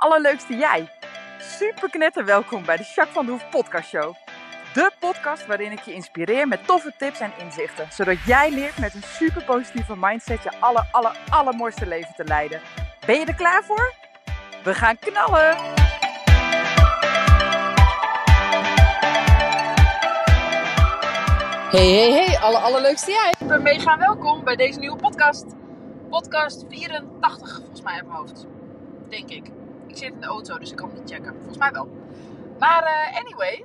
allerleukste jij. Super knetter welkom bij de Jacques van de Hoef podcast show. De podcast waarin ik je inspireer met toffe tips en inzichten. Zodat jij leert met een super positieve mindset je aller, aller, allermooiste leven te leiden. Ben je er klaar voor? We gaan knallen! Hey, hey, hey, alle allerleukste jij. Ik ben mega welkom bij deze nieuwe podcast. Podcast 84 volgens mij op mijn hoofd. Denk ik. Ik zit in de auto, dus ik kan het niet checken. Volgens mij wel. Maar uh, anyway,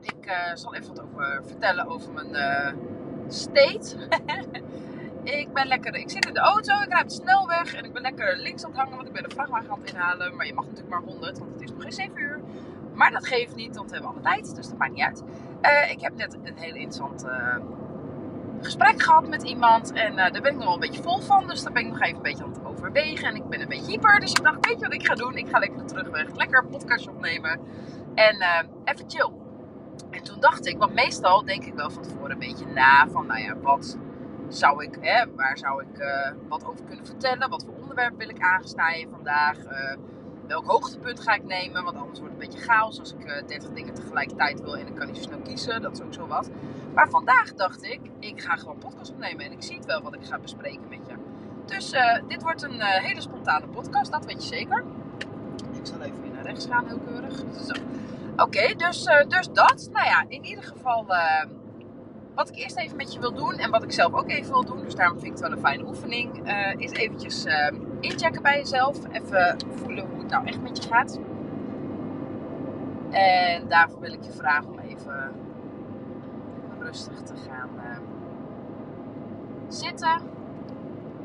ik uh, zal even wat over vertellen over mijn uh, state. ik ben lekker, ik zit in de auto, ik rijd de snelweg en ik ben lekker links aan het hangen, want ik ben de vrachtwagen aan het inhalen. Maar je mag natuurlijk maar 100, want het is nog geen 7 uur. Maar dat geeft niet, want we hebben alle tijd, dus dat maakt niet uit. ik heb net een hele interessant gesprek gehad met iemand en daar ben ik nog wel een beetje vol van. Dus daar ben ik nog even een beetje aan het overwegen en ik ben een beetje hyper. Dus ik dacht, weet je wat ik ga doen? Ik ga lekker terugweg, lekker podcast opnemen en even chill. En toen dacht ik, want meestal denk ik wel van tevoren een beetje na van, nou ja, wat zou ik, hè, waar zou ik uh, wat over kunnen vertellen? Wat voor onderwerp wil ik aangesnijden vandaag? Welk hoogtepunt ga ik nemen? Want anders wordt het een beetje chaos als ik uh, eh, 30 dingen tegelijkertijd wil en ik kan niet zo snel kiezen. Dat is ook zo wat. Maar vandaag dacht ik, ik ga gewoon podcast opnemen en ik zie het wel wat ik ga bespreken met je. Dus dit wordt een hele spontane podcast, dat weet je zeker. Ik zal even weer naar rechts gaan, heel keurig. Oké, dus, dus dat. Nou ja, in ieder geval wat ik eerst even met je wil doen en wat ik zelf ook even wil doen, dus daarom vind ik het wel een fijne oefening, uh, is eventjes inchecken bij jezelf. Even voelen hoe het nou echt met je gaat. En daarvoor wil ik je vragen om even rustig te gaan zitten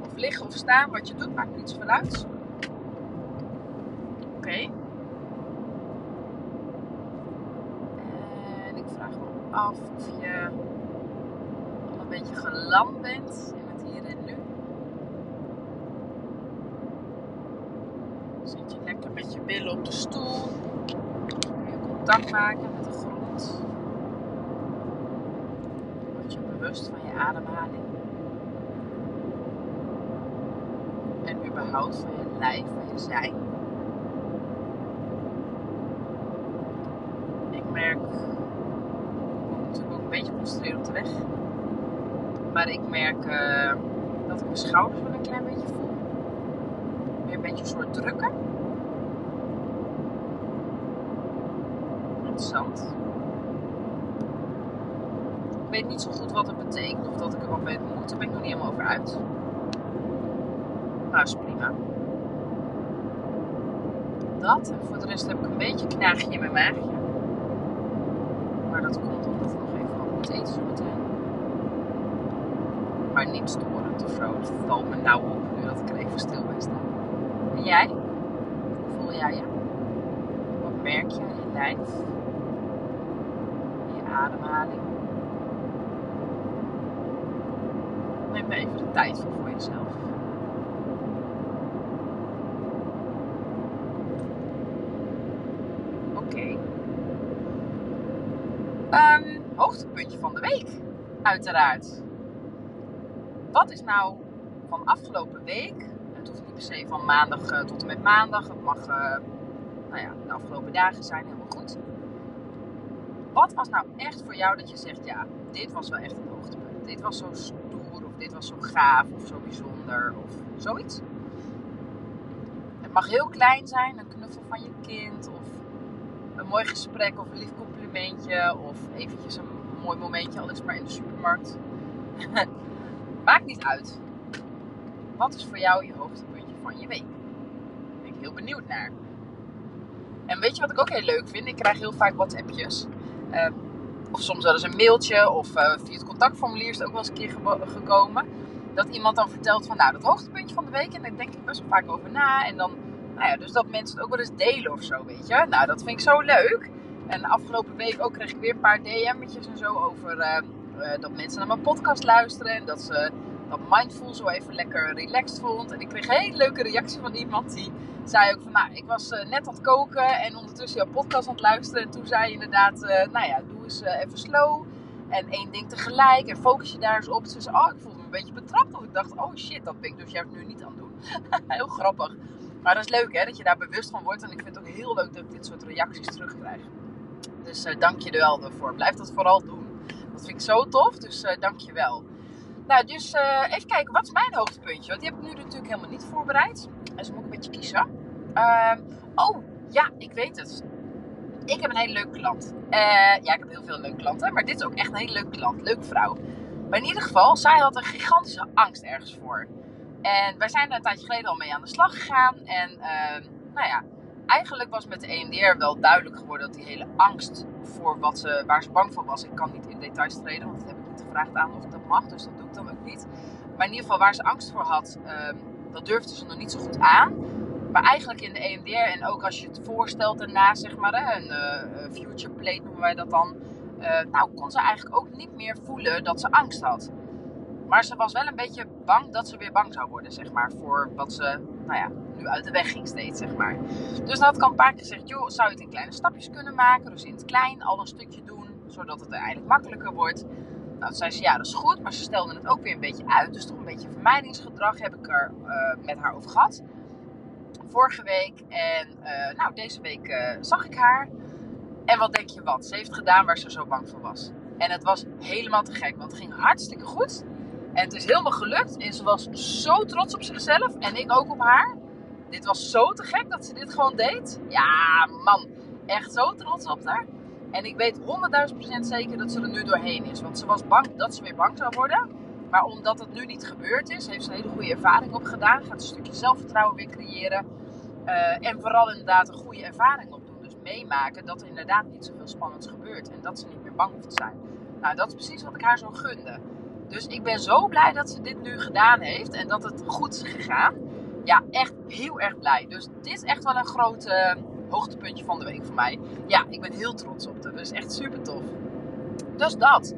of liggen of staan. Wat je doet, maakt niets van uit. Oké. Okay. af of je een beetje geland bent in het hier en nu. Zit je lekker met je billen op de stoel. Kun je contact maken met de grond. Word je bewust van je ademhaling. En überhaupt van je lijf, van je zijn. Ik merk een beetje concentreren op de weg. Maar ik merk uh, dat ik mijn schouders wel een klein beetje voel. Weer een beetje een soort drukken. Interessant. Ik weet niet zo goed wat het betekent of dat ik er wat mee moet. Daar ben ik nog niet helemaal over uit. Maar is prima. Dat. En voor de rest heb ik een beetje knaagje in mijn maagje. Maar dat komt omdat het nog moet eten zo meteen. Maar niet storend of zo. Het valt me nou op nu dat ik er even stil bij sta. En jij? Hoe voel jij je? Wat merk je aan je lijf? Je ademhaling? Neem er even de tijd voor voor jezelf. Oké. Um, hoogtepuntje van de week, uiteraard. Wat is nou van afgelopen week, het hoeft niet per se van maandag uh, tot en met maandag, het mag uh, nou ja, de afgelopen dagen zijn helemaal goed. Wat was nou echt voor jou dat je zegt, ja, dit was wel echt een hoogtepunt. Dit was zo stoer, of dit was zo gaaf, of zo bijzonder, of zoiets. Het mag heel klein zijn, een knuffel van je kind, of een mooi gesprek, of een lief complimentje, of eventjes een mooi momentje, al is maar in de supermarkt. Maakt niet uit. Wat is voor jou je hoogtepuntje van je week? Daar ben ik heel benieuwd naar. En weet je wat ik ook heel leuk vind? Ik krijg heel vaak WhatsAppjes. Uh, of soms wel eens een mailtje. Of uh, via het contactformulier is het ook wel eens een keer gekomen. Dat iemand dan vertelt van nou, dat hoogtepuntje van de week. En daar denk ik best wel vaak over na. En dan, nou ja, dus dat mensen het ook wel eens delen of zo, weet je. Nou, dat vind ik zo leuk. En de afgelopen week ook kreeg ik weer een paar DM'tjes en zo over uh, uh, dat mensen naar mijn podcast luisteren. En dat ze dat Mindful zo even lekker relaxed vond. En ik kreeg een hele leuke reactie van iemand die zei ook van... Nou, ik was uh, net aan het koken en ondertussen jouw podcast aan het luisteren. En toen zei je inderdaad, nou ja, doe eens even slow. En één ding tegelijk en focus je daar eens op. Zei, oh, ik voelde me een beetje betrapt. Of ik dacht, oh shit, dat ben ik dus juist nu niet aan het doen. Heel grappig. Maar dat is leuk hè, dat je daar bewust van wordt. En ik vind het ook heel leuk dat ik dit soort reacties terugkrijg. Dus dank je er wel voor. Blijf dat vooral doen. Dat vind ik zo tof, dus uh, dank je wel. Nou, dus uh, even kijken, wat is mijn hoogtepuntje? Want die heb ik nu natuurlijk helemaal niet voorbereid. Dus moet ik een beetje kiezen. Ehm, oh, ja, ik weet het. Ik heb een hele leuke klant. ja, ik heb heel veel leuke klanten, maar dit is ook echt een hele leuke klant. Leuke vrouw. Maar in ieder geval, zij had een gigantische angst ergens voor. En wij zijn er een tijdje geleden al mee aan de slag gegaan. En uh, nou ja, eigenlijk was met de EMDR wel duidelijk geworden dat die hele angst voor wat ze, waar ze bang voor was. Ik kan niet in details treden, want dat heb ik niet gevraagd aan of dat mag. Dus dat doe ik dan ook niet. Maar in ieder geval waar ze angst voor had, uh, dat durfde ze nog niet zo goed aan. Maar eigenlijk in de EMDR en ook als je het voorstelt daarna, zeg maar, hè, een future plate noemen wij dat dan. Uh, nou, kon ze eigenlijk ook niet meer voelen dat ze angst had. Maar ze was wel een beetje bang dat ze weer bang zou worden, zeg maar. Voor wat ze, nou ja, nu uit de weg ging steeds, zeg maar. Dus dan had ik een gezegd, joh, zou je het in kleine stapjes kunnen maken? Dus in het klein al een stukje doen, zodat het eigenlijk makkelijker wordt. Nou, zei ze, ja, dat is goed. Maar ze stelde het ook weer een beetje uit. Dus toch een beetje vermijdingsgedrag heb ik er uh, met haar over gehad. Vorige week. En uh, nou, deze week uh, zag ik haar. En wat denk je wat? Ze heeft gedaan waar ze zo bang voor was. En het was helemaal te gek, want het ging hartstikke goed. En het is helemaal gelukt. En ze was zo trots op zichzelf. En ik ook op haar. Dit was zo te gek dat ze dit gewoon deed. Ja, man. Echt zo trots op haar. En ik weet 100.000% zeker dat ze er nu doorheen is. Want ze was bang dat ze weer bang zou worden. Maar omdat het nu niet gebeurd is, heeft ze een hele goede ervaring opgedaan. Gaat een stukje zelfvertrouwen weer creëren. Uh, en vooral inderdaad een goede ervaring opdoen. Dus meemaken dat er inderdaad niet zoveel spannends gebeurt. En dat ze niet meer bang hoeft te zijn. Nou, dat is precies wat ik haar zo gunde. Dus ik ben zo blij dat ze dit nu gedaan heeft en dat het goed is gegaan. Ja, echt heel erg blij. Dus dit is echt wel een groot uh, hoogtepuntje van de week voor mij. Ja, ik ben heel trots op haar. Dus echt super tof. Dus dat.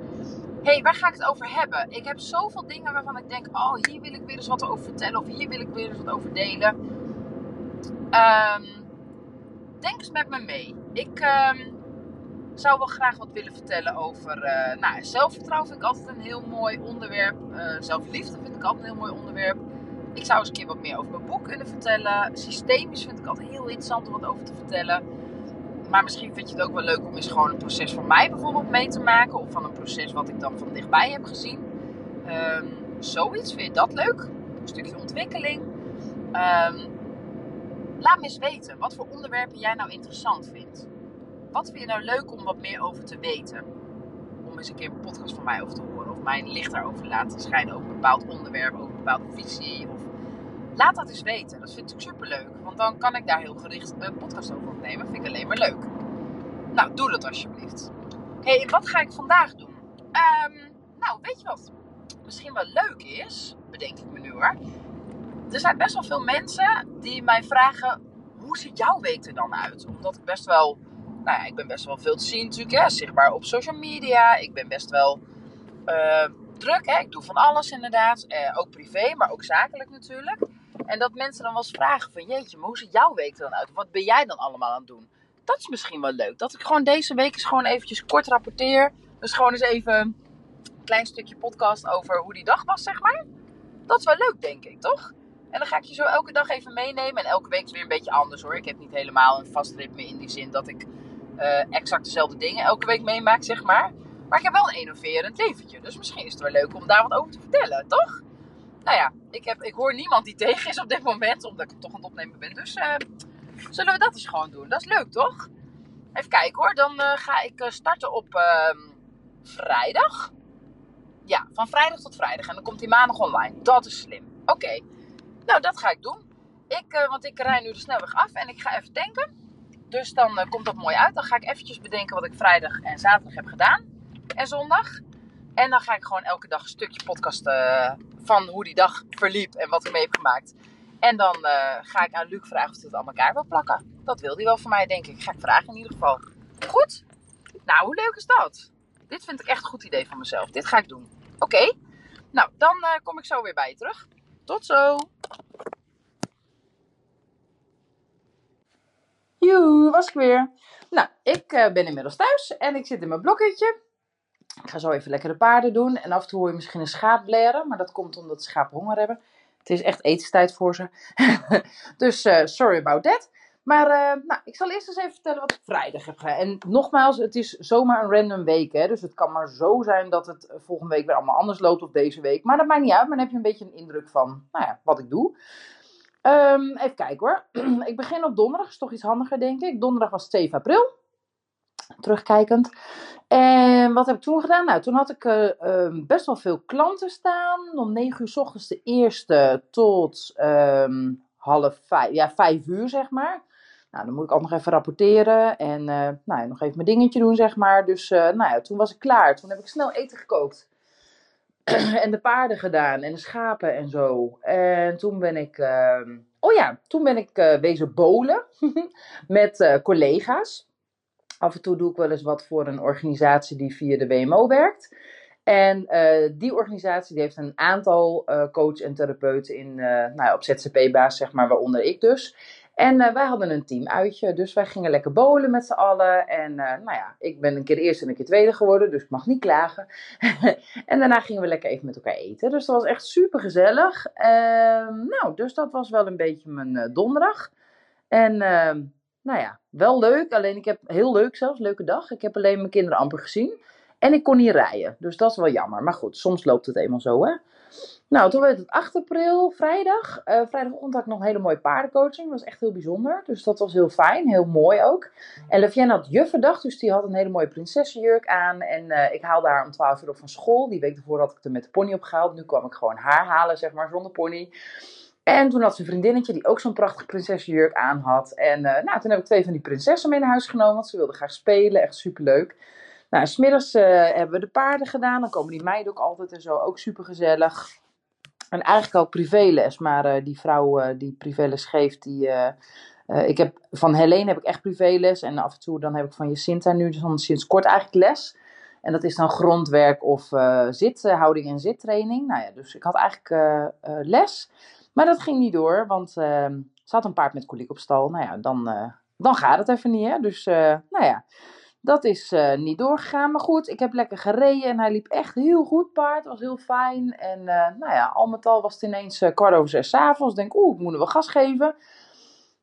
hey, waar ga ik het over hebben? Ik heb zoveel dingen waarvan ik denk: oh, hier wil ik weer eens wat over vertellen. Of hier wil ik weer eens wat over delen. Um, denk eens met me mee. Ik. Um, zou wel graag wat willen vertellen over uh, nou, zelfvertrouwen. Vind ik altijd een heel mooi onderwerp. Uh, zelfliefde vind ik altijd een heel mooi onderwerp. Ik zou eens een keer wat meer over mijn boek kunnen vertellen. Systemisch vind ik altijd heel interessant om wat over te vertellen. Maar misschien vind je het ook wel leuk om eens gewoon een proces van mij bijvoorbeeld mee te maken. Of van een proces wat ik dan van dichtbij heb gezien. Um, zoiets, vind je dat leuk? Een stukje ontwikkeling. Um, laat me eens weten wat voor onderwerpen jij nou interessant vindt wat vind je nou leuk om wat meer over te weten? Om eens een keer een podcast van mij over te horen. Mijn licht daarover te laten schijnen over een bepaald onderwerp, over een bepaalde visie. Of... Laat dat eens weten. Dat vind ik super leuk. Want dan kan ik daar heel gericht een podcast over opnemen. Vind ik alleen maar leuk. Nou, doe dat alsjeblieft. Hé, hey, wat ga ik vandaag doen? Um, nou, weet je wat misschien wel leuk is? Bedenk ik me nu hoor. Er zijn best wel veel mensen die mij vragen: hoe ziet jouw week er dan uit? Omdat ik best wel nou ja, ik ben best wel veel te zien natuurlijk, hè, zichtbaar op social media. Ik ben best wel uh, druk, hè. ik doe van alles inderdaad. Uh, ook privé, maar ook zakelijk natuurlijk. En dat mensen dan wel eens vragen van, jeetje, maar hoe ziet jouw week er dan uit? Wat ben jij dan allemaal aan het doen? Dat is misschien wel leuk. Dat ik gewoon deze week eens gewoon eventjes kort rapporteer. Dus gewoon eens even een klein stukje podcast over hoe die dag was, zeg maar. Dat is wel leuk, denk ik, toch? En dan ga ik je zo elke dag even meenemen. En elke week is weer een beetje anders hoor. Ik heb niet helemaal een vast ritme in die zin dat ik uh, exact dezelfde dingen elke week meemaakt, zeg maar. Maar ik heb wel een innoverend leventje. Dus misschien is het wel leuk om daar wat over te vertellen, toch? Nou ja, ik, heb, ik hoor niemand die tegen is op dit moment, omdat ik toch aan het opnemen ben. Dus uh, zullen we dat eens gewoon doen? Dat is leuk, toch? Even kijken hoor. Dan uh, ga ik starten op ehm, vrijdag. Ja, van vrijdag tot vrijdag. En dan komt die maandag online. Dat is slim. Oké. Nou, dat ga ik doen. Ik, want ik rij nu de snelweg af en ik ga even tanken. Dus dan komt dat mooi uit. Dan ga ik eventjes bedenken wat ik vrijdag en zaterdag heb gedaan. En zondag. En dan ga ik gewoon elke dag een stukje podcast uh, van hoe die dag verliep en wat ik mee heb gemaakt. En dan uh, ga ik aan Luc vragen of hij het aan elkaar wil plakken. Dat wil hij wel voor mij, denk ik. Ga ik vragen in ieder geval. Goed? Nou, hoe leuk is dat? Dit vind ik echt een goed idee van mezelf. Dit ga ik doen. Oké. Nou, dan kom ik zo weer bij je terug. Tot zo! Joe, was ik weer. Nou, ik ben inmiddels thuis en ik zit in mijn blokketje. Ik ga zo even lekker de paarden doen. En af en toe hoor je misschien een schaap blaren, maar dat komt omdat schapen honger hebben. Het is echt etenstijd voor ze. dus sorry about that. Maar nou, ik zal eerst eens even vertellen wat ik vrijdag heb. En nogmaals, het is zomaar een random week. Hè? Dus het kan maar zo zijn dat het volgende week weer allemaal anders loopt of deze week. Maar dat maakt niet uit. Maar dan heb je een beetje een indruk van nou ja, wat ik doe. Um, even kijken hoor. ik begin op donderdag, is toch iets handiger denk ik. Donderdag was 7 april. Terugkijkend. En wat heb ik toen gedaan? Nou, toen had ik uh, best wel veel klanten staan. Om 9 uur s ochtends de eerste tot um, half vijf, ja, 5 uur zeg maar. Nou, dan moet ik ook nog even rapporteren en uh, nou, nog even mijn dingetje doen, zeg maar. Dus uh, nou ja, toen was ik klaar. Toen heb ik snel eten gekookt. en de paarden gedaan en de schapen en zo. En toen ben ik, uh, oh ja, toen ben ik wezen bolen met collega's. Af en toe doe ik wel eens wat voor een organisatie die via de WMO werkt. En die organisatie die heeft een aantal coach en therapeuten in, nou ja, op ZZP-basis, zeg maar, waaronder ik dus. En uh, wij hadden een teamuitje, dus wij gingen lekker bowlen met z'n allen. En uh, nou ja, ik ben een keer eerste en een keer tweede geworden, dus ik mag niet klagen. en daarna gingen we lekker even met elkaar eten. Dus dat was echt super gezellig. Uh, nou, dus dat was wel een beetje mijn uh, donderdag. En ehm, nou ja, wel leuk. Alleen ik heb heel leuk zelfs, leuke dag. Ik heb alleen mijn kinderen amper gezien. En ik kon niet rijden, dus dat is wel jammer. Maar goed, soms loopt het eenmaal zo, hè. Nou, toen werd het 8 april, vrijdag. Uh, vrijdagochtend had ik nog een hele mooie paardencoaching. Dat was echt heel bijzonder. Dus dat was heel fijn, heel mooi ook. En Levienne had juffendag, dus die had een hele mooie prinsessenjurk aan. En uh, ik haalde haar om 12 uur op van school. Die week ervoor had ik er met de pony opgehaald. Nu kwam ik gewoon haar halen, zeg maar, zonder pony. En toen had ze een vriendinnetje die ook zo'n prachtige prinsessenjurk aan had. En uh, nou, toen heb ik twee van die prinsessen mee naar huis genomen, want ze wilden graag spelen. Echt superleuk. Nou, smiddags hebben we de paarden gedaan. Dan komen die meiden ook altijd en zo, ook super gezellig. En eigenlijk ook privéles, maar uh, die vrouw uh, die privéles geeft, die... Uh, ik heb, van Helene heb ik echt privéles en af en toe dan heb ik van Jacinta nu dus sinds kort eigenlijk les. En dat is dan grondwerk of zithouding en zittraining. Nou ja, dus ik had eigenlijk les, maar dat ging niet door, want ehm, ze had een paard met koliek op stal. Nou ja, dan, dan gaat het even niet, hè. Dus, nou ja... Dat is uh, niet doorgegaan. Maar goed, ik heb lekker gereden en hij liep echt heel goed paard. was heel fijn. En uh, nou ja, al met al was het ineens uh, kwart over zes avonds. Denk, oeh, ik wel gas geven.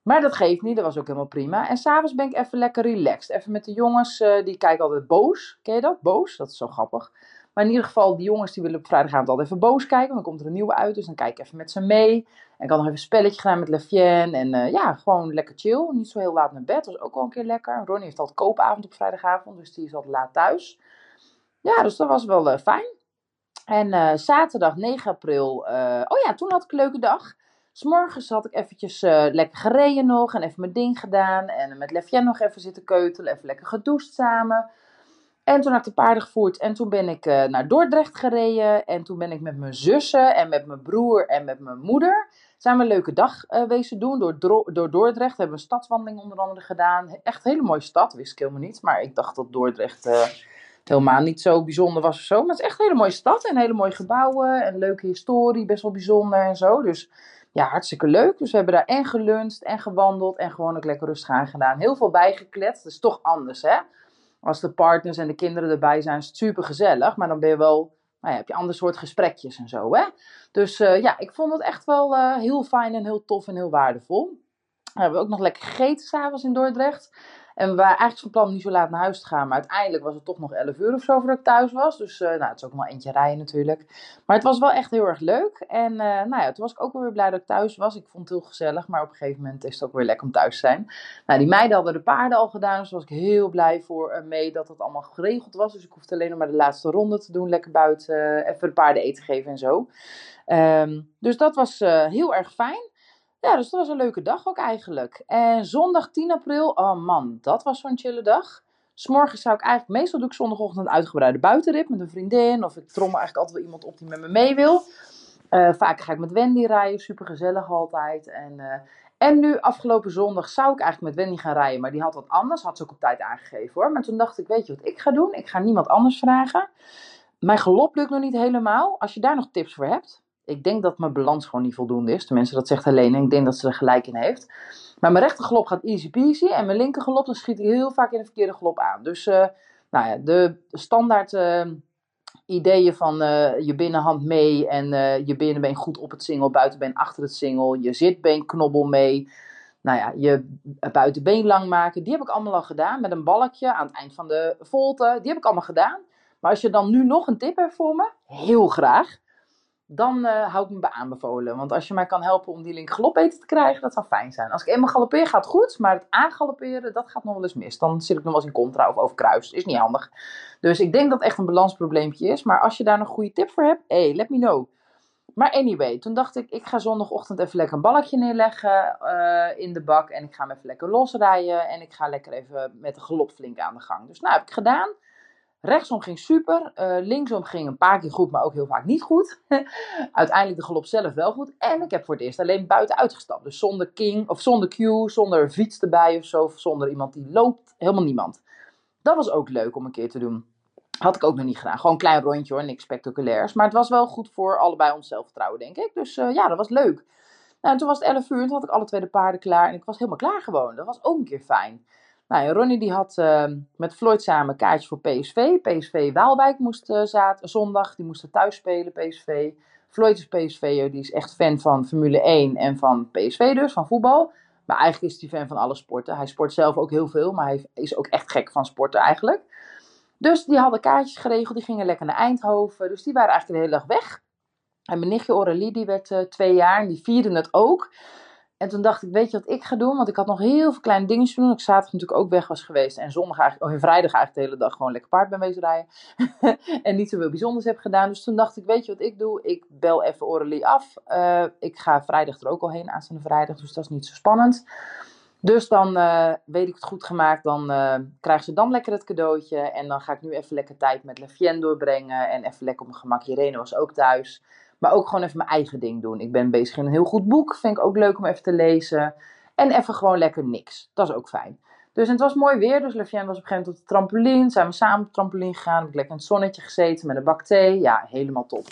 Maar dat geeft niet, dat was ook helemaal prima. En s'avonds ben ik even lekker relaxed. Even met de jongens, die kijken altijd boos. Ken je dat? Boos? Dat is zo grappig. Maar in ieder geval, die jongens die willen op vrijdagavond altijd even boos kijken. Want dan komt er een nieuwe uit, dus dan kijk ik even met ze mee. En had nog even een spelletje gedaan met Lefienne. En uh, ja, gewoon lekker chill. Niet zo heel laat naar bed, dat was ook wel een keer lekker. Ronnie heeft altijd koopavond op vrijdagavond, dus die is altijd laat thuis. Ja, dus dat was wel uh, fijn. En uh, zaterdag 9 april, oh ja, toen had ik een leuke dag. S'morgens had ik eventjes lekker gereden nog en even mijn ding gedaan. En met Lefienne nog even zitten keutelen, even lekker gedoucht samen. En toen had ik de paarden gevoerd en toen ben ik uh, naar Dordrecht gereden. En toen ben ik met mijn zussen en met mijn broer en met mijn moeder... zijn we een leuke dag uh, wezen doen door, door Dordrecht. We hebben een stadswandeling onder andere gedaan. Echt een hele mooie stad, wist ik helemaal niet. Maar ik dacht dat Dordrecht uh, helemaal niet zo bijzonder was of zo. Maar het is echt een hele mooie stad en hele mooie gebouwen. En leuke historie, best wel bijzonder en zo. Dus ja, hartstikke leuk. Dus we hebben daar en geluncht en gewandeld en gewoon ook lekker rustig aan gedaan. Heel veel bijgekletst, dat is toch anders hè als de partners en de kinderen erbij zijn, is het super gezellig. Maar dan ben je wel, nou ja, heb je ander soort gesprekjes en zo. Hè? Dus uh, ja, ik vond het echt wel uh, heel fijn en heel tof en heel waardevol. We hebben ook nog lekker gegeten s'avonds in Dordrecht. En we waren eigenlijk van plan om niet zo laat naar huis te gaan. Maar uiteindelijk was het toch nog 11 uur of zo voordat ik thuis was. Dus uh, nou, het is ook nog eentje rijden natuurlijk. Maar het was wel echt heel erg leuk. En uh, nou ja, toen was ik ook weer blij dat ik thuis was. Ik vond het heel gezellig. Maar op een gegeven moment is het ook weer lekker om thuis te zijn. Nou, die meiden hadden de paarden al gedaan. Dus was ik heel blij voor uh, mee dat het allemaal geregeld was. Dus ik hoefde alleen nog maar de laatste ronde te doen. Lekker buiten even de paarden eten geven en zo. Um, dus dat was heel erg fijn. Ja, dus dat was een leuke dag ook eigenlijk. En zondag 10 april, oh man, dat was zo'n chille dag. S'morgens zou ik eigenlijk, meestal doe ik zondagochtend een uitgebreide buitenrit met een vriendin. Of ik trommel eigenlijk altijd wel iemand op die met me mee wil. Uh, vaak ga ik met Wendy rijden, super gezellig altijd. En, uh, en nu, afgelopen zondag, zou ik eigenlijk met Wendy gaan rijden. Maar die had wat anders, had ze ook op tijd aangegeven hoor. Maar toen dacht ik, weet je wat ik ga doen? Ik ga niemand anders vragen. Mijn galop lukt nog niet helemaal. Als je daar nog tips voor hebt, ik denk dat mijn balans gewoon niet voldoende is. Tenminste, dat zegt Helene. Ik denk dat ze er gelijk in heeft. Maar mijn rechtergelop gaat easy peasy. En mijn linkergelop, dan schiet heel vaak in de verkeerde gelop aan. Dus, uh, nou ja, de standaard uh, ideeën van eh, je binnenhand mee en je binnenbeen goed op het singel, buitenbeen achter het singel, je zitbeenknobbel mee. Nou ja, je buitenbeen lang maken. Die heb ik allemaal al gedaan met een balkje aan het eind van de volte. Die heb ik allemaal gedaan. Maar als je dan nu nog een tip hebt voor me, heel graag dan uh, hou ik me bij aanbevolen. Want als je mij kan helpen om die link galop beter te krijgen, dat zou fijn zijn. Als ik eenmaal galoppeer, gaat goed. Maar het aangalopperen, dat gaat nog wel eens mis. Dan zit ik nog wel eens in contra of overkruis. Is niet handig. Dus ik denk dat het echt een balansprobleempje is. Maar als je daar een goede tip voor hebt, hey, let me know. Maar anyway, toen dacht ik, ik ga zondagochtend even lekker een balletje neerleggen uh, in de bak. En ik ga hem even lekker losrijden. En ik ga lekker even met de galop flink aan de gang. Dus nou, heb ik gedaan. Rechtsom ging super. Uh, linksom ging een paar keer goed, maar ook heel vaak niet goed. Uiteindelijk de galop zelf wel goed. En ik heb voor het eerst alleen buiten uitgestapt. Dus zonder king, of zonder cue, zonder fiets erbij of zo. Zonder iemand die loopt. Helemaal niemand. Dat was ook leuk om een keer te doen. Had ik ook nog niet gedaan. Gewoon een klein rondje hoor, niks spectaculairs. Maar het was wel goed voor allebei ons zelfvertrouwen, denk ik. Dus uh, ja, dat was leuk. Nou, en toen was het 11 uur en toen had ik alle twee de paarden klaar. En ik was helemaal klaar gewoon. Dat was ook een keer fijn. Nou, Ronnie die had uh, met Floyd samen kaartjes voor PSV. PSV Waalwijk moest uh, zondag, die moesten thuis spelen, PSV. Floyd is PSV'er, die is echt fan van Formule 1 en van PSV dus, van voetbal. Maar eigenlijk is hij fan van alle sporten. Hij sport zelf ook heel veel, maar hij is ook echt gek van sporten eigenlijk. Dus die hadden kaartjes geregeld, die gingen lekker naar Eindhoven. Dus die waren eigenlijk de hele dag weg. En mijn nichtje Aurélie, die werd uh, twee jaar en die vierde het ook. En toen dacht ik, weet je wat ik ga doen? Want ik had nog heel veel kleine dingetjes te doen. Ik zaterdag natuurlijk ook weg was geweest. En zondag eigenlijk, of vrijdag eigenlijk de hele dag gewoon lekker paard ben wezen rijden. en niet zoveel bijzonders heb gedaan. Dus toen dacht ik, weet je wat ik doe? Ik bel even Aurélie af. Uh, ik ga vrijdag er ook al heen, aanstaande vrijdag. Dus dat is niet zo spannend. Dus dan uh, weet ik het goed gemaakt. Dan uh, krijgt ze dan lekker het cadeautje. En dan ga ik nu even lekker tijd met Lefien doorbrengen. En even lekker op mijn gemak. Irene was ook thuis. Maar ook gewoon even mijn eigen ding doen. Ik ben bezig in een heel goed boek. Vind ik ook leuk om even te lezen. En even gewoon lekker niks. Dat is ook fijn. Dus het was mooi weer. Dus Lefien was op een gegeven moment op de trampoline. Zijn we samen op de trampoline gegaan. Heb ik lekker in het zonnetje gezeten met een bak thee. Ja, helemaal top.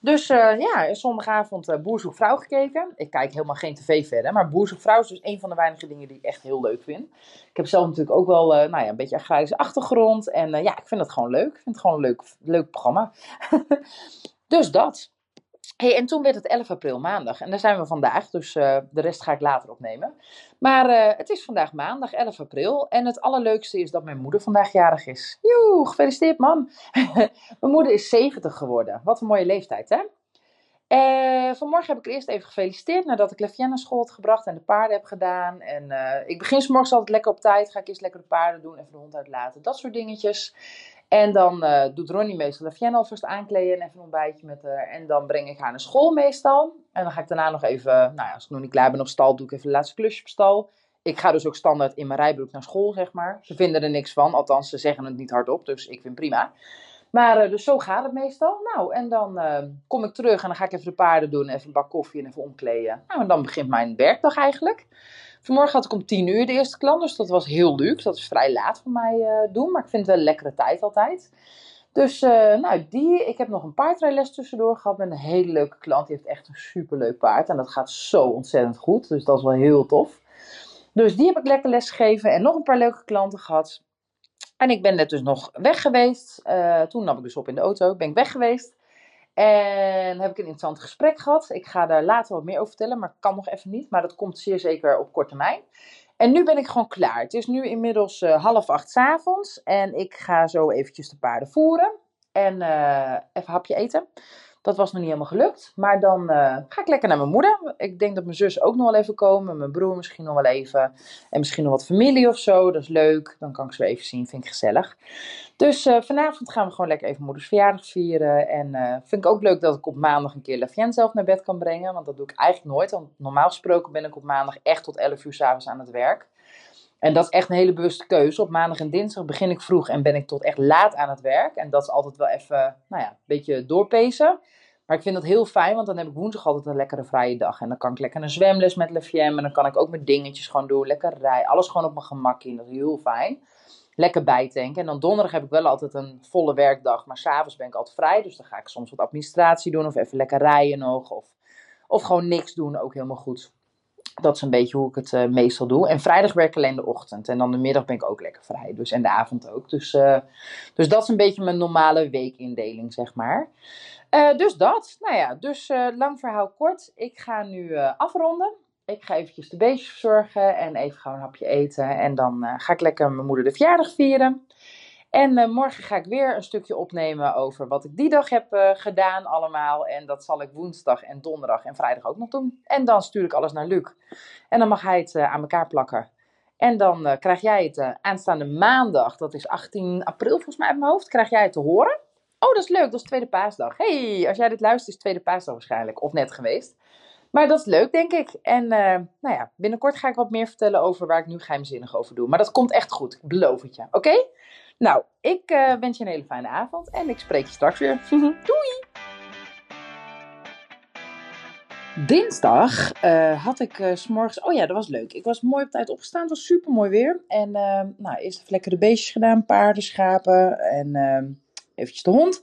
Dus uh, ja, zondagavond uh, vrouw gekeken. Ik kijk helemaal geen tv verder. Maar Boer vrouw is dus een van de weinige dingen die ik echt heel leuk vind. Ik heb zelf natuurlijk ook wel uh, nou ja, een beetje achtergrond. En ja, ik vind het gewoon leuk. Ik vind het gewoon een leuk, leuk programma. dus dat. Hey, en toen werd het 11 april maandag. En daar zijn we vandaag, dus uh, de rest ga ik later opnemen. Maar uh, het is vandaag maandag, 11 april. En het allerleukste is dat mijn moeder vandaag jarig is. Joe, gefeliciteerd mam. mijn moeder is 70 geworden. Wat een mooie leeftijd, hè? Uh, vanmorgen heb ik eerst even gefeliciteerd nadat ik Lefien naar school had gebracht en de paarden heb gedaan. En ik begin s morgens altijd lekker op tijd. Ga ik eerst lekker de paarden doen, even de hond uitlaten, dat soort dingetjes. En dan uh, doet Ronnie meestal Lavienne alvast aankleden en even een ontbijtje met haar. En dan breng ik haar naar school meestal. En dan ga ik daarna nog even, nou ja, als ik nog niet klaar ben op stal, doe ik even de laatste klusje op stal. Ik ga dus ook standaard in mijn rijbroek naar school, zeg maar. Ze vinden er niks van, althans ze zeggen het niet hardop, dus ik vind prima. Maar uh, dus zo gaat het meestal. Nou, en dan uh, kom ik terug en dan ga ik even de paarden doen, even een bak koffie en even omkleden. Nou, en dan begint mijn werkdag eigenlijk. Vanmorgen had ik om 10 uur de eerste klant, dus dat was heel leuk. Dat is vrij laat voor mij uh, doen, maar ik vind het wel een lekkere tijd altijd. Dus nou, die, ik heb nog een paardrijles tussendoor gehad met een hele leuke klant. Die heeft echt een superleuk paard en dat gaat zo ontzettend goed. Dus dat is wel heel tof. Dus die heb ik lekker les gegeven en nog een paar leuke klanten gehad. En ik ben net dus nog weg geweest. Uh, toen nam ik dus op in de auto, ben ik weg geweest. En heb ik een interessant gesprek gehad. Ik ga daar later wat meer over vertellen, maar kan nog even niet. Maar dat komt zeer zeker op korte termijn. En nu ben ik gewoon klaar. Het is nu inmiddels uh, half acht s avonds. En ik ga zo eventjes de paarden voeren. En uh, even hapje eten. Dat was nog niet helemaal gelukt. Maar dan uh, ga ik lekker naar mijn moeder. Ik denk dat mijn zus ook nog wel even komen. Mijn broer misschien nog wel even. En misschien nog wat familie of zo. Dat is leuk. Dan kan ik ze even zien. Vind ik gezellig. Dus uh, vanavond gaan we gewoon lekker even moeders verjaardag vieren. En uh, vind ik ook leuk dat ik op maandag een keer Lafien zelf naar bed kan brengen. Want dat doe ik eigenlijk nooit. Want normaal gesproken ben ik op maandag echt tot 11 uur s'avonds aan het werk. En dat is echt een hele bewuste keuze. Op maandag en dinsdag begin ik vroeg en ben ik tot echt laat aan het werk. En dat is altijd wel even, nou ja, een beetje doorpezen. Maar ik vind dat heel fijn, want dan heb ik woensdag altijd een lekkere vrije dag. En dan kan ik lekker een zwemles met Lefiem. En dan kan ik ook mijn dingetjes gewoon doen. Lekker rijden. Alles gewoon op mijn gemak in. Dat is heel fijn. Lekker bijtanken. En dan donderdag heb ik wel altijd een volle werkdag. Maar s'avonds ben ik altijd vrij. Dus dan ga ik soms wat administratie doen. Of even lekker rijden nog. Of, of gewoon niks doen. Ook helemaal goed. Dat is een beetje hoe ik het uh, meestal doe. En vrijdag werk ik alleen de ochtend. En dan de middag ben ik ook lekker vrij. Dus, en de avond ook. Dus, uh, dus dat is een beetje mijn normale weekindeling, zeg maar. Uh, dus dat. Nou ja, dus lang verhaal kort. Ik ga nu afronden. Ik ga eventjes de beestjes verzorgen en even gewoon een hapje eten. En dan ga ik lekker mijn moeder de verjaardag vieren. En morgen ga ik weer een stukje opnemen over wat ik die dag heb gedaan allemaal. En dat zal ik woensdag en donderdag en vrijdag ook nog doen. En dan stuur ik alles naar Luc. En dan mag hij het aan elkaar plakken. En dan krijg jij het aanstaande maandag, dat is 18 april volgens mij uit mijn hoofd, krijg jij het te horen. Oh, dat is leuk, dat is tweede paasdag. hey, als jij dit luistert is tweede paasdag waarschijnlijk, of net geweest. Maar dat is leuk, denk ik. En nou ja, binnenkort ga ik wat meer vertellen over waar ik nu geheimzinnig over doe. Maar dat komt echt goed, ik beloof het je. Oké? Nou, ik uh, wens je een hele fijne avond en ik spreek je straks weer. Doei! Dinsdag uh, had ik uh, s'morgens. Oh ja, dat was leuk. Ik was mooi op tijd opgestaan. Het was super mooi weer. En uh, nou, eerst even lekker de beestjes gedaan: paarden, schapen en eventjes de hond.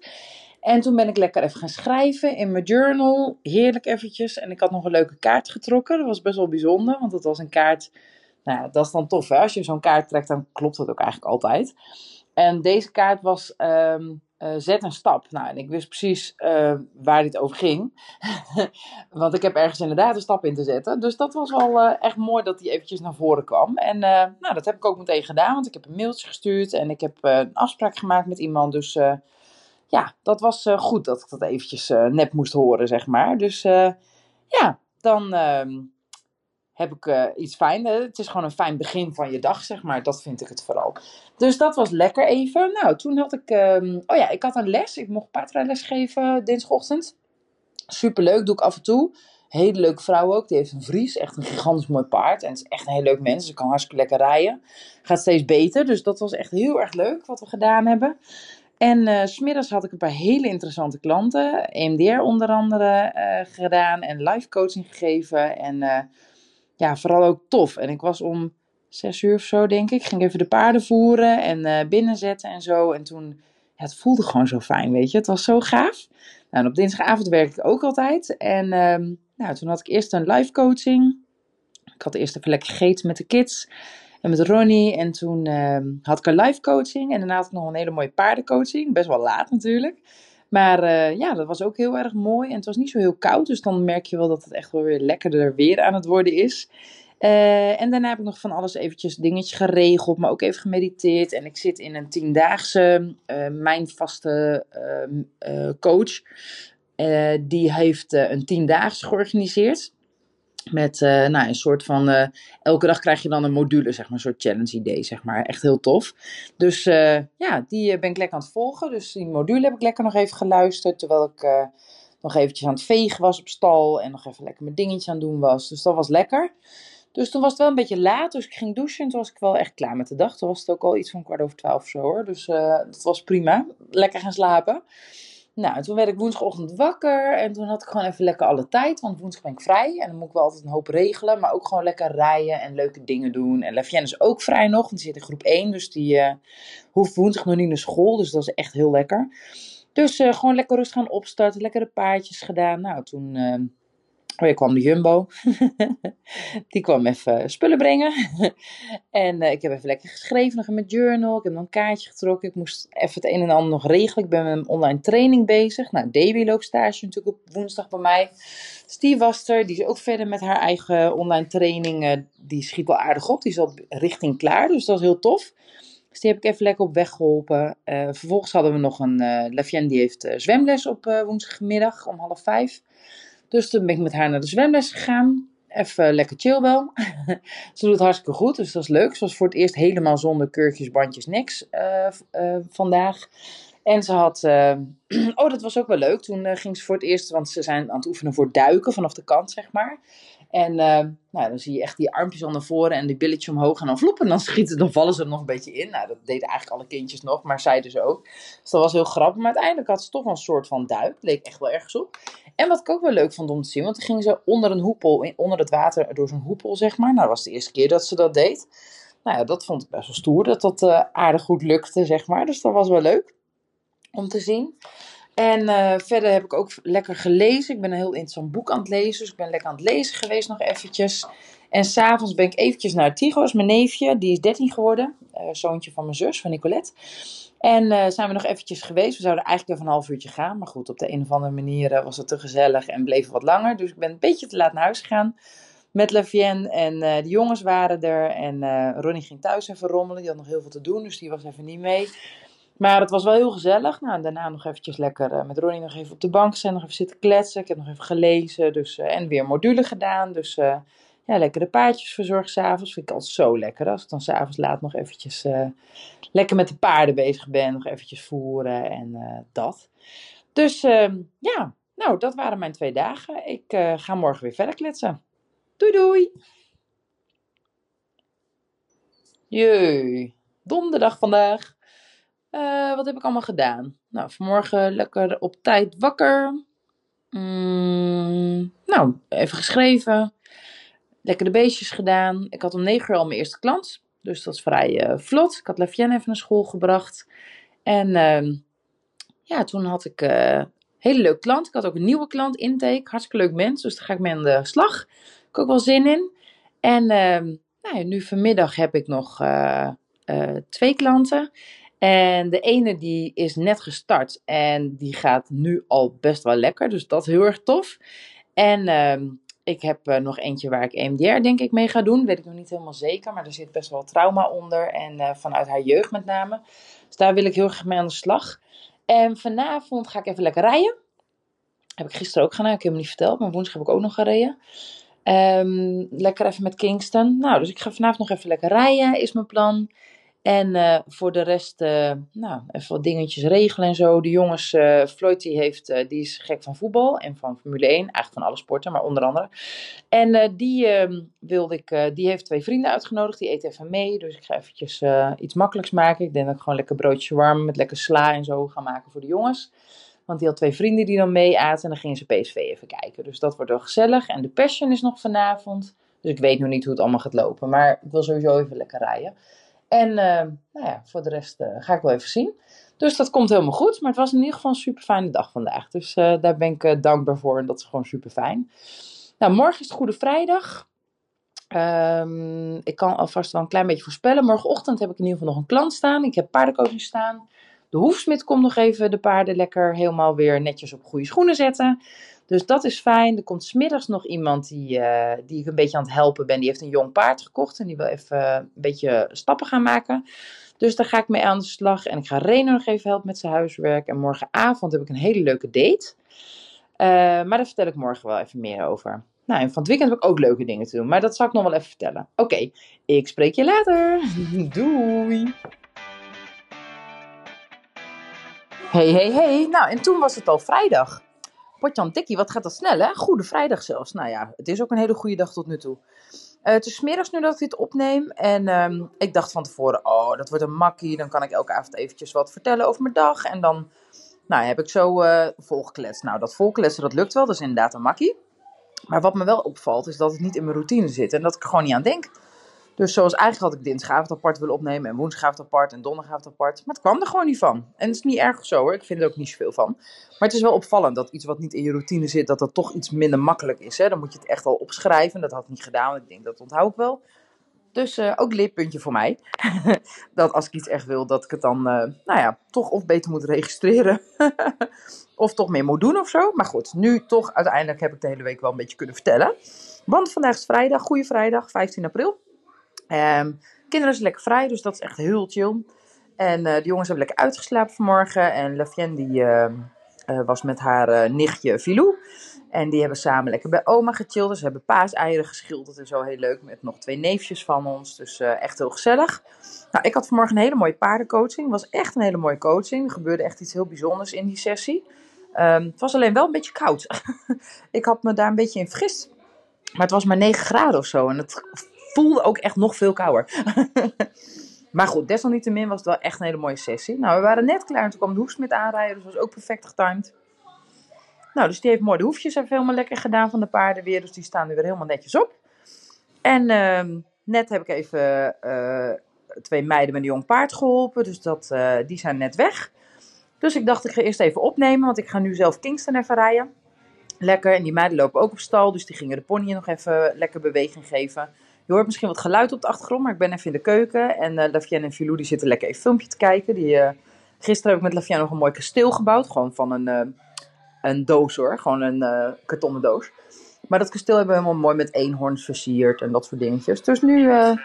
En toen ben ik lekker even gaan schrijven in mijn journal. Heerlijk eventjes. En ik had nog een leuke kaart getrokken. Dat was best wel bijzonder, want het was een kaart. Nou, dat is dan tof hè. Als je zo'n kaart trekt, dan klopt dat ook eigenlijk altijd. En deze kaart was um, uh, zet een stap. Nou, en ik wist precies uh, waar dit over ging. Want ik heb ergens inderdaad een stap in te zetten. Dus dat was wel uh, echt mooi dat die eventjes naar voren kwam. En nou, dat heb ik ook meteen gedaan. Want ik heb een mailtje gestuurd. En ik heb een afspraak gemaakt met iemand. Dus ja, dat was goed dat ik dat eventjes net moest horen, zeg maar. Dus ja, dan ehm, heb ik uh, iets fijn. Het is gewoon een fijn begin van je dag, zeg maar. Dat vind ik het vooral. Dus dat was lekker even. Nou, toen had ik... Um, oh ja, ik had een les. Ik mocht paardrijles geven dinsdagochtend. Superleuk, doe ik af en toe. Hele leuke vrouw ook. Die heeft een Vries. Echt een gigantisch mooi paard. En het is echt een heel leuk mens. Ze kan hartstikke lekker rijden. Gaat steeds beter. Dus dat was echt heel erg leuk wat we gedaan hebben. En uh, smiddags had ik een paar hele interessante klanten. EMDR onder andere gedaan. En live coaching gegeven. En... Ja, vooral ook tof. En ik was om zes uur of zo, denk ik. Ging even de paarden voeren en uh, binnenzetten en zo. En toen, ja, het voelde gewoon zo fijn, weet je. Het was zo gaaf. Nou, en op dinsdagavond werkte ik ook altijd. En uh, nou, toen had ik eerst een live coaching. Ik had eerst even lekker gegeten met de kids en met Ronnie. En toen uh, had ik een live coaching. En daarna had ik nog een hele mooie paardencoaching. Best wel laat natuurlijk. Maar uh, ja, dat was ook heel erg mooi. En het was niet zo heel koud. Dus dan merk je wel dat het echt wel weer lekkerder weer aan het worden is. Uh, en daarna heb ik nog van alles eventjes dingetjes geregeld. Maar ook even gemediteerd. En ik zit in een tiendaagse uh, mijn vaste ehm, coach. die heeft een tiendaagse georganiseerd. Met uh, nou, een soort van. Uh, elke dag krijg je dan een module, zeg maar. Een soort challenge idee, zeg maar. Echt heel tof. Dus uh, ja, die ben ik lekker aan het volgen. Dus die module heb ik lekker nog even geluisterd. Terwijl ik nog eventjes aan het vegen was op stal. En nog even lekker mijn dingetje aan het doen was. Dus dat was lekker. Dus toen was het wel een beetje laat. Dus ik ging douchen. En toen was ik wel echt klaar met de dag. Toen was het ook al iets van kwart over twaalf of zo hoor. Dus dat was prima. Lekker gaan slapen. Nou, toen werd ik woensdagochtend wakker en toen had ik gewoon even lekker alle tijd, want woensdag ben ik vrij en dan moet ik wel altijd een hoop regelen, maar ook gewoon lekker rijden en leuke dingen doen. En Lafienne is ook vrij nog, want die zit in groep 1, dus die uh, hoeft woensdag nog niet naar school, dus dat is echt heel lekker. Dus uh, gewoon lekker rustig gaan opstarten, lekkere paardjes gedaan. Nou, toen uh, Weer kwam de Jumbo. die kwam even spullen brengen. en uh, ik heb even lekker geschreven nog in mijn journal. Ik heb nog een kaartje getrokken. Ik moest even het een en ander nog regelen. Ik ben met een online training bezig. Nou, Debbie loopt stage natuurlijk op woensdag bij mij. Steve was er. Die is ook verder met haar eigen online training. Uh, die schiet wel aardig op. Die is al richting klaar. Dus dat is heel tof. Dus die heb ik even lekker op weg geholpen. Uh, vervolgens hadden we nog een... Uh, die heeft zwemles op woensdagmiddag om half vijf. Dus toen ben ik met haar naar de zwemles gegaan. Even lekker chill wel. ze doet hartstikke goed, dus dat is leuk. Ze was voor het eerst helemaal zonder keurtjes, bandjes, niks uh, uh, vandaag. En ze had, uh, oh dat was ook wel leuk. Toen ging ze voor het eerst, want ze zijn aan het oefenen voor duiken vanaf de kant, zeg maar. En nou, dan zie je echt die armpjes al naar voren en die billetje omhoog en dan vloepen. En dan schieten, dan vallen ze er nog een beetje in. Nou, dat deden eigenlijk alle kindjes nog, maar zij dus ook. Dus dat was heel grappig. Maar uiteindelijk had ze toch een soort van duik. Leek echt wel ergens op. En wat ik ook wel leuk vond om te zien, want dan ging ze onder een hoepel, onder het water, door zo'n hoepel, zeg maar. Nou, dat was de eerste keer dat ze dat deed. Nou ja, dat vond ik best wel stoer, dat dat uh, aardig goed lukte, zeg maar. Dus dat was wel leuk om te zien. En eh, verder heb ik ook lekker gelezen. Ik ben een heel interessant boek aan het lezen. Dus ik ben lekker aan het lezen geweest nog eventjes. En s'avonds ben ik eventjes naar Tigo's, mijn neefje. Die is 13 geworden. Uh, zoontje van mijn zus, van Nicolette. En uh, zijn we nog eventjes geweest. We zouden eigenlijk even een half uurtje gaan. Maar goed, op de een of andere manier was het te gezellig en bleef wat langer. Dus ik ben een beetje te laat naar huis gegaan met Lavienne. En de jongens waren er. En Ronnie ging thuis even rommelen. Die had nog heel veel te doen, dus die was even niet mee. Maar het was wel heel gezellig. Nou, daarna nog eventjes lekker met Ronnie nog even op de bank zijn, nog even zitten kletsen. Ik heb nog even gelezen dus, en weer module gedaan. Dus ja, lekker de paardjes verzorgd s'avonds. Vind ik altijd zo lekker als ik dan s'avonds laat nog eventjes lekker met de paarden bezig ben. Nog eventjes voeren en dat. Dus ehm, ja, nou, dat waren mijn twee dagen. Ik ga morgen weer verder kletsen. Doei doei! Jee, donderdag vandaag. Wat heb ik allemaal gedaan? Nou, vanmorgen lekker op tijd wakker. Mm, nou, even geschreven. Lekker de beestjes gedaan. Ik had om 9 uur al mijn eerste klant. Dus dat is vrij uh, vlot. Ik had Lavienne even naar school gebracht. En uh, ja, toen had ik een hele leuke klant. Ik had ook een nieuwe klant, intake. Hartstikke leuk mens. Dus daar ga ik mee aan de slag. Ik heb ook wel zin in. En ehm, nou nu vanmiddag heb ik nog twee klanten. En de ene die is net gestart en die gaat nu al best wel lekker. Dus dat is heel erg tof. En uh, ik heb uh, nog eentje waar ik EMDR denk ik mee ga doen. Weet ik nog niet helemaal zeker, maar er zit best wel trauma onder. En uh, vanuit haar jeugd met name. Dus daar wil ik heel erg mee aan de slag. En vanavond ga ik even lekker rijden. Heb ik gisteren ook gedaan, ik heb hem niet verteld. Maar woensdag heb ik ook nog gereden. Um, lekker even met Kingston. Nou, dus ik ga vanavond nog even lekker rijden, is mijn plan. En uh, voor de rest, uh, nou, even wat dingetjes regelen en zo. De jongens, uh, Floyd die, heeft, die is gek van voetbal en van Formule 1. Eigenlijk van alle sporten, maar onder andere. En die, ehm, wilde ik, die heeft twee vrienden uitgenodigd. Die eten even mee. Dus ik ga eventjes iets makkelijks maken. Ik denk dat ik gewoon lekker broodje warm met lekker sla en zo ga maken voor de jongens. Want die had twee vrienden die dan mee aten. En dan gingen ze PSV even kijken. Dus dat wordt wel gezellig. En de Passion is nog vanavond. Dus ik weet nog niet hoe het allemaal gaat lopen. Maar ik wil sowieso even lekker rijden. En uh, nou ja, voor de rest uh, ga ik wel even zien. Dus dat komt helemaal goed. Maar het was in ieder geval een super fijne dag vandaag. Dus uh, daar ben ik dankbaar voor. En dat is gewoon super fijn. Nou, morgen is het Goede Vrijdag. Um, ik kan alvast wel een klein beetje voorspellen. Morgenochtend heb ik in ieder geval nog een klant staan. Ik heb paardencoaching staan. De hoefsmid komt nog even de paarden lekker helemaal weer netjes op goede schoenen zetten. Dus dat is fijn. Er komt smiddags nog iemand die, uh, die ik een beetje aan het helpen ben. Die heeft een jong paard gekocht en die wil even een beetje stappen gaan maken. Dus daar ga ik mee aan de slag. En ik ga Reno nog even helpen met zijn huiswerk. En morgenavond heb ik een hele leuke date. Uh, maar daar vertel ik morgen wel even meer over. Nou, en van het weekend heb ik ook leuke dingen te doen. Maar dat zal ik nog wel even vertellen. Oké, ik spreek je later. Doei. Hey, hey, hey. Nou, en toen was het al vrijdag. Potjan Tikkie, wat gaat dat snel hè? Goede vrijdag zelfs. Nou ja, het is ook een hele goede dag tot nu toe. Uh, het is middags nu dat ik dit opneem. En um, ik dacht van tevoren, oh, dat wordt een makkie. Dan kan ik elke avond eventjes wat vertellen over mijn dag. En dan nou, heb ik zo uh. Nou, dat volkletsen, dat lukt wel. Dat is inderdaad een makkie. Maar wat me wel opvalt, is dat het niet in mijn routine zit. En dat ik er gewoon niet aan denk. Dus zoals eigenlijk had ik dinsdagavond apart willen opnemen en woensdagavond apart en donderdagavond apart. Maar het kwam er gewoon niet van. En het is niet erg zo hoor, ik vind er ook niet zoveel van. Maar het is wel opvallend dat iets wat niet in je routine zit, dat dat toch iets minder makkelijk is. Hè? Dan moet je het echt al opschrijven. Dat had ik niet gedaan, ik denk dat onthoud ik wel. Dus uh, ook leerpuntje voor mij. dat als ik iets echt wil, dat ik het dan, uh, nou ja, toch of beter moet registreren. of toch meer moet doen of zo. Maar goed, nu toch uiteindelijk heb ik de hele week wel een beetje kunnen vertellen. Want vandaag is vrijdag, goede vrijdag, 15 april. Um, kinderen zijn lekker vrij, dus dat is echt heel chill. En uh, de jongens hebben lekker uitgeslapen vanmorgen. En Lafienne die uh, uh, was met haar nichtje Filou. En die hebben samen lekker bij oma gechilled. Dus ze hebben paaseieren geschilderd en zo heel leuk. Met nog twee neefjes van ons. Dus echt heel gezellig. Nou, ik had vanmorgen een hele mooie paardencoaching. Het was echt een hele mooie coaching. Er gebeurde echt iets heel bijzonders in die sessie. Um, het was alleen wel een beetje koud. ik had me daar een beetje in vergist. Maar het was maar 9 graden of zo. En het voelde ook echt nog veel kouder. maar goed, desalniettemin was het wel echt een hele mooie sessie. Nou, we waren net klaar en toen kwam de hoefsmid aanrijden, dus dat was ook perfect getimed. Nou, dus die heeft mooi de hoefjes even helemaal lekker gedaan van de paarden weer. Dus die staan nu weer helemaal netjes op. En uh, net heb ik even uh, twee meiden met een jong paard geholpen. Dus dat, uh, die zijn net weg. Dus ik dacht, ik ga eerst even opnemen, want ik ga nu zelf Kingston even rijden. Lekker. En die meiden lopen ook op stal, dus die gingen de pony nog even lekker beweging geven. Je hoort misschien wat geluid op de achtergrond, maar ik ben even in de keuken. En uh, Lavienne en Filou die zitten lekker even filmpje te kijken. Die, uh, gisteren heb ik met Lavienne nog een mooi kasteel gebouwd. Gewoon van een, uh, een doos hoor, gewoon een kartonnen doos. Maar dat kasteel hebben we helemaal mooi met eenhoorns versierd en dat soort dingetjes. Dus nu... Een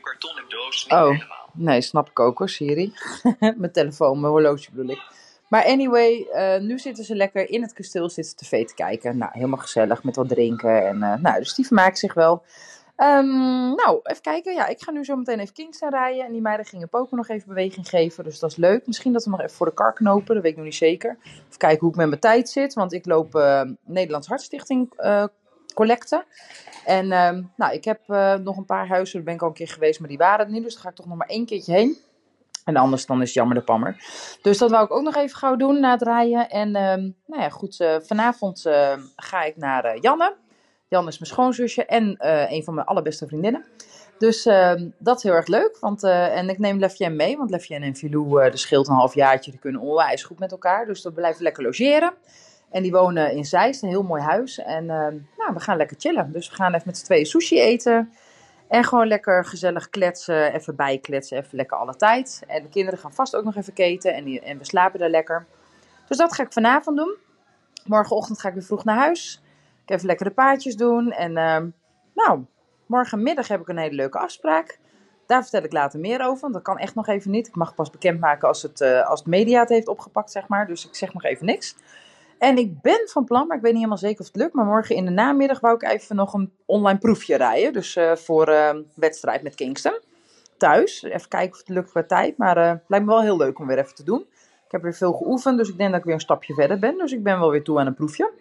kartonnen doos, niet oh, helemaal. Nee, snap ik ook hoor, Siri. mijn telefoon, mijn horloge bedoel ik. Maar anyway, uh, nu zitten ze lekker in het kasteel zitten tv te kijken. Nou, helemaal gezellig met wat drinken. En, uh, nou, dus die vermaakt zich wel. Um, nou, even kijken. Ja, ik ga nu zo meteen even Kingston rijden. En die meiden gingen Poker nog even beweging geven. Dus dat is leuk. Misschien dat we nog even voor de kar knopen. Dat weet ik nog niet zeker. Even kijken hoe ik met mijn tijd zit. Want ik loop uh, Nederlands Hartstichting collecten. En um, nou, ik heb nog een paar huizen. Daar ben ik al een keer geweest. Maar die waren er niet. Dus daar ga ik toch nog maar één keertje heen. En anders dan is het jammer de pammer. Dus dat wou ik ook nog even gauw doen na het rijden. En um, nou ja, goed. vanavond ga ik naar Janne. Jan is mijn schoonzusje en uh, een van mijn allerbeste vriendinnen. Dus uh, dat is heel erg leuk. Want, uh, en ik neem Lefjen mee, want Lefjen en Filou, uh, de scheelt een halfjaartje, die kunnen onwijs goed met elkaar. Dus we blijven lekker logeren. En die wonen in Zeist, een heel mooi huis. En nou, we gaan lekker chillen. Dus we gaan even met z'n tweeën sushi eten. En gewoon lekker gezellig kletsen, even bijkletsen, even lekker alle tijd. En de kinderen gaan vast ook nog even keten en, en we slapen daar lekker. Dus dat ga ik vanavond doen. Morgenochtend ga ik weer vroeg naar huis. Even lekker de paardjes doen. En uh, nou, morgenmiddag heb ik een hele leuke afspraak. Daar vertel ik later meer over, want dat kan echt nog even niet. Ik mag pas bekendmaken als het, uh, als het media het heeft opgepakt, zeg maar. Dus ik zeg nog even niks. En ik ben van plan, maar ik weet niet helemaal zeker of het lukt. Maar morgen in de namiddag wou ik even nog een online proefje rijden. Dus uh, voor uh, wedstrijd met Kingston. Thuis. Even kijken of het lukt qua tijd. Maar het lijkt me wel heel leuk om weer even te doen. Ik heb weer veel geoefend, dus ik denk dat ik weer een stapje verder ben. Dus ik ben wel weer toe aan een proefje.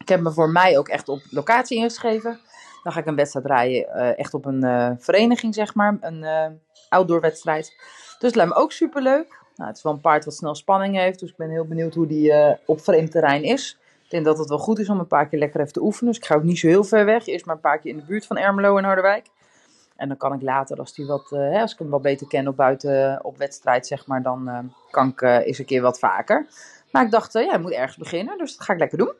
Ik heb me voor mij ook echt op locatie ingeschreven. Dan ga ik een wedstrijd rijden, uh, echt op een uh, vereniging, zeg maar. Een uh, outdoor wedstrijd. Dus het lijkt me ook super leuk. Nou, het is wel een paard wat snel spanning heeft. Dus ik ben heel benieuwd hoe die op vreemd terrein is. Ik denk dat het wel goed is om een paar keer lekker even te oefenen. Dus ik ga ook niet zo heel ver weg. Eerst maar een paar keer in de buurt van Ermelo en Harderwijk. En dan kan ik later, als, die wat, hè, als ik hem wat beter ken op buiten op wedstrijd, zeg maar, dan kan ik eens een keer wat vaker. Maar ik dacht, ja, ik moet ergens beginnen. Dus dat ga ik lekker doen.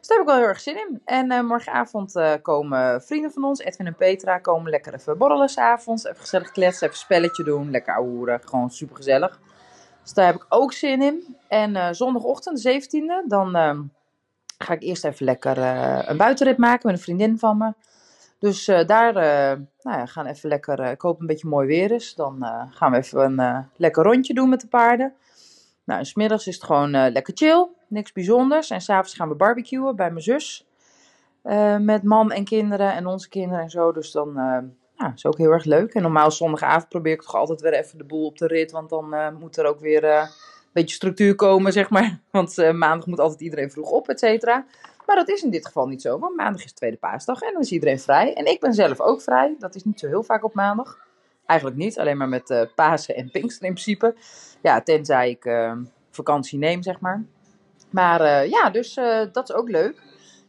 Dus daar heb ik wel heel erg zin in. En uh, morgenavond uh, komen vrienden van ons, Edwin en Petra, komen lekker even borrelen s'avonds. Even gezellig kletsen, even spelletje doen, lekker ouwehoeren. Gewoon super gezellig. Dus daar heb ik ook zin in. En uh, zondagochtend, de 17e, dan ehm, ga ik eerst even lekker een buitenrit maken met een vriendin van me. Dus daar nou ja, gaan even lekker, ik hoop een beetje mooi weer is. Dan gaan we even een lekker rondje doen met de paarden. Nou, en smiddags is het gewoon lekker chill niks bijzonders. En s'avonds gaan we barbecuen bij mijn zus. Uh, met man en kinderen en onze kinderen en zo. Dus dan uh, ja, is ook heel erg leuk. En normaal zondagavond probeer ik toch altijd weer even de boel op de rit. Want dan moet er ook weer een beetje structuur komen, zeg maar. Want maandag moet altijd iedereen vroeg op, et cetera. Maar dat is in dit geval niet zo. Want maandag is tweede paasdag en dan is iedereen vrij. En ik ben zelf ook vrij. Dat is niet zo heel vaak op maandag. Eigenlijk niet, alleen maar met Pasen en Pinkster in principe. Ja, tenzij ik vakantie neem, zeg maar. Maar uh, ja, dus uh, dat is ook leuk.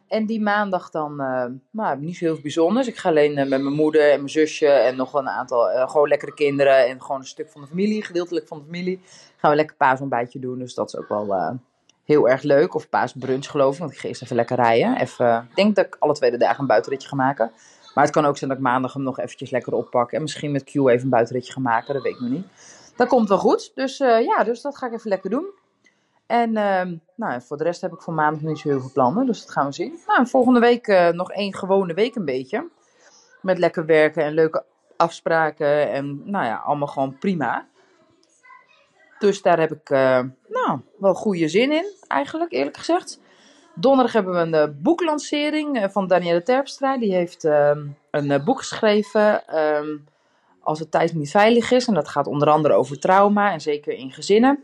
En die maandag dan, uh, nou, niet zo heel veel bijzonders. Ik ga alleen met mijn moeder en mijn zusje en nog een aantal gewoon lekkere kinderen. En gewoon een stuk van de familie, gedeeltelijk van de familie. Gaan we lekker paasontbijtje doen. Dus dat is ook wel heel erg leuk. Of paasbrunch geloof ik, want ik ga eerst even lekker rijden. Even, ik denk dat ik alle tweede dagen een buitenritje ga maken. Maar het kan ook zijn dat ik maandag hem nog eventjes lekker oppak. En misschien met Q even een buitenritje ga maken, dat weet ik nog niet. Dat komt wel goed. Dus ja, dus dat ga ik even lekker doen. En uh, nou, voor de rest heb ik voor maandag niet zo heel veel plannen, dus dat gaan we zien. Nou, volgende week uh, nog één gewone week een beetje. Met lekker werken en leuke afspraken en nou ja, allemaal gewoon prima. Dus daar heb ik uh, nou, wel goede zin in, eigenlijk, eerlijk gezegd. Donderdag hebben we een uh, boeklancering van Danielle Terpstra. Die heeft ehm, een boek geschreven, um, Als het thuis niet veilig is. En dat gaat onder andere over trauma en zeker in gezinnen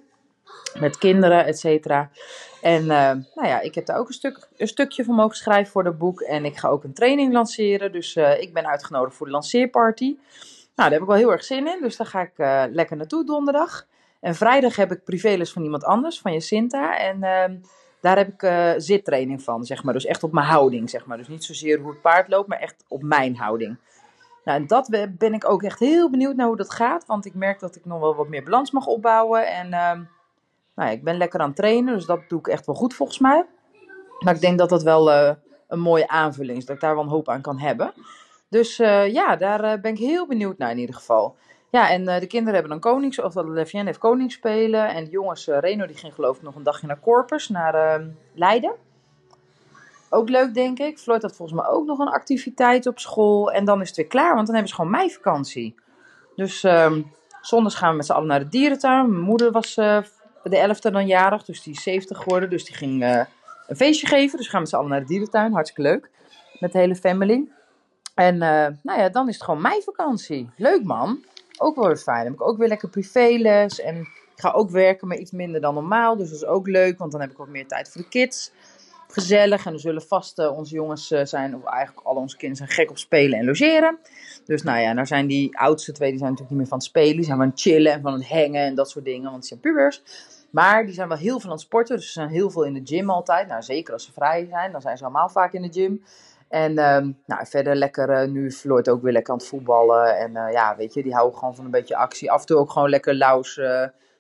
met kinderen, et cetera. En nou ja, ik heb daar ook een, stuk, een stukje van mogen schrijven voor dat boek. En ik ga ook een training lanceren. Dus ik ben uitgenodigd voor de lanceerparty. Nou, daar heb ik wel heel erg zin in. Dus daar ga ik lekker naartoe donderdag. En vrijdag heb ik privéles van iemand anders, van Jacinta. En ehm, daar heb ik zittraining van, zeg maar. Dus echt op mijn houding, zeg maar. Dus niet zozeer hoe het paard loopt, maar echt op mijn houding. Nou, en dat ben ik ook echt heel benieuwd naar hoe dat gaat. Want ik merk dat ik nog wel wat meer balans mag opbouwen. En ehm, Nou ja, ik ben lekker aan het trainen, dus dat doe ik echt wel goed volgens mij. Maar ik denk dat dat wel eh, een mooie aanvulling is, dat ik daar wel een hoop aan kan hebben. Dus eh, ja, daar ben ik heel benieuwd naar in ieder geval. Ja, en de kinderen hebben een konings, of dat Levien heeft koningsspelen. En de jongens, Reno, die ging geloof ik nog een dagje naar Corpus, naar ehm, Leiden. Ook leuk, denk ik. Floyd had volgens mij ook nog een activiteit op school. En dan is het weer klaar, want dan hebben ze gewoon meivakantie. Dus um, zondags gaan we met z'n allen naar de dierentuin. Mijn moeder was uh, de 11e dan jarig, dus die is 70 geworden. Dus die ging een feestje geven. Dus gaan we met z'n allen naar de dierentuin. Hartstikke leuk. Met de hele family. En nou ja, dan is het gewoon meivakantie. Leuk man. Ook wel weer fijn. Dan heb ik ook weer lekker privéles. En ik ga ook werken, maar iets minder dan normaal. Dus dat is ook leuk, want dan heb ik wat meer tijd voor de kids gezellig. En er zullen vast uh, onze jongens uh, zijn, of eigenlijk al onze kinderen zijn gek op spelen en logeren. Dus nou ja, daar zijn die oudste twee, die zijn natuurlijk niet meer van het spelen. Die zijn van het chillen en van het hangen en dat soort dingen, want die zijn pubers. Maar die zijn wel heel veel aan het sporten, dus ze zijn heel veel in de gym altijd. Nou, zeker als ze vrij zijn, dan zijn ze allemaal vaak in de gym. En um, nou, verder lekker, uh, nu Floyd ook weer lekker aan het voetballen. En ja, weet je, die houden gewoon van een beetje actie. Af en toe ook gewoon lekker laus,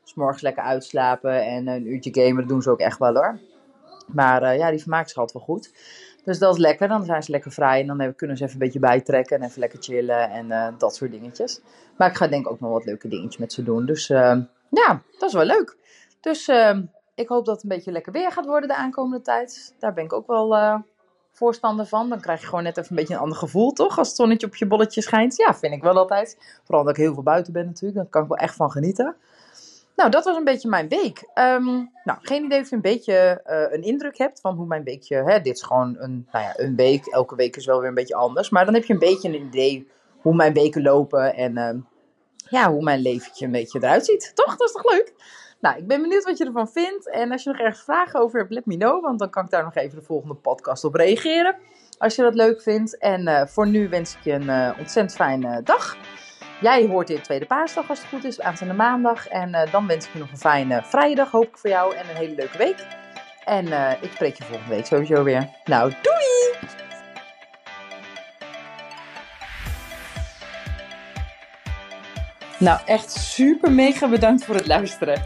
s morgens lekker uitslapen en een uurtje gamen. Dat doen ze ook echt wel hoor. Maar ja, die vermaakt zich altijd wel goed. Dus dat is lekker. Dan zijn ze lekker vrij. En dan kunnen ze even een beetje bijtrekken. En even lekker chillen. En dat soort dingetjes. Maar ik ga denk ik ook nog wat leuke dingetjes met ze doen. Dus uh, ja, dat is wel leuk. Dus ik hoop dat het een beetje lekker weer gaat worden de aankomende tijd. Daar ben ik ook wel voorstander van. Dan krijg je gewoon net even een beetje een ander gevoel, toch? Als het zonnetje op je bolletje schijnt. Ja, vind ik wel altijd. Vooral dat ik heel veel buiten ben natuurlijk. Daar kan ik wel echt van genieten. Nou, dat was een beetje mijn week. Um, nou, geen idee of je een beetje uh, een indruk hebt van hoe mijn weekje... Hè, dit is gewoon een, nou ja, een week. Elke week is wel weer een beetje anders. Maar dan heb je een beetje een idee hoe mijn weken lopen. En uh, ja, hoe mijn leventje een beetje eruit ziet. Toch? Dat is toch leuk? Nou, ik ben benieuwd wat je ervan vindt. En als je nog ergens vragen over hebt, let me know. Want dan kan ik daar nog even de volgende podcast op reageren. Als je dat leuk vindt. En uh, voor nu wens ik je een ontzettend fijne dag. Jij hoort dit tweede paasdag als het goed is, aanstaande maandag. En dan wens ik je nog een fijne vrijdag, hoop ik voor jou. En een hele leuke week. En ik spreek je volgende week sowieso weer. Nou, doei! Nou, echt super mega bedankt voor het luisteren.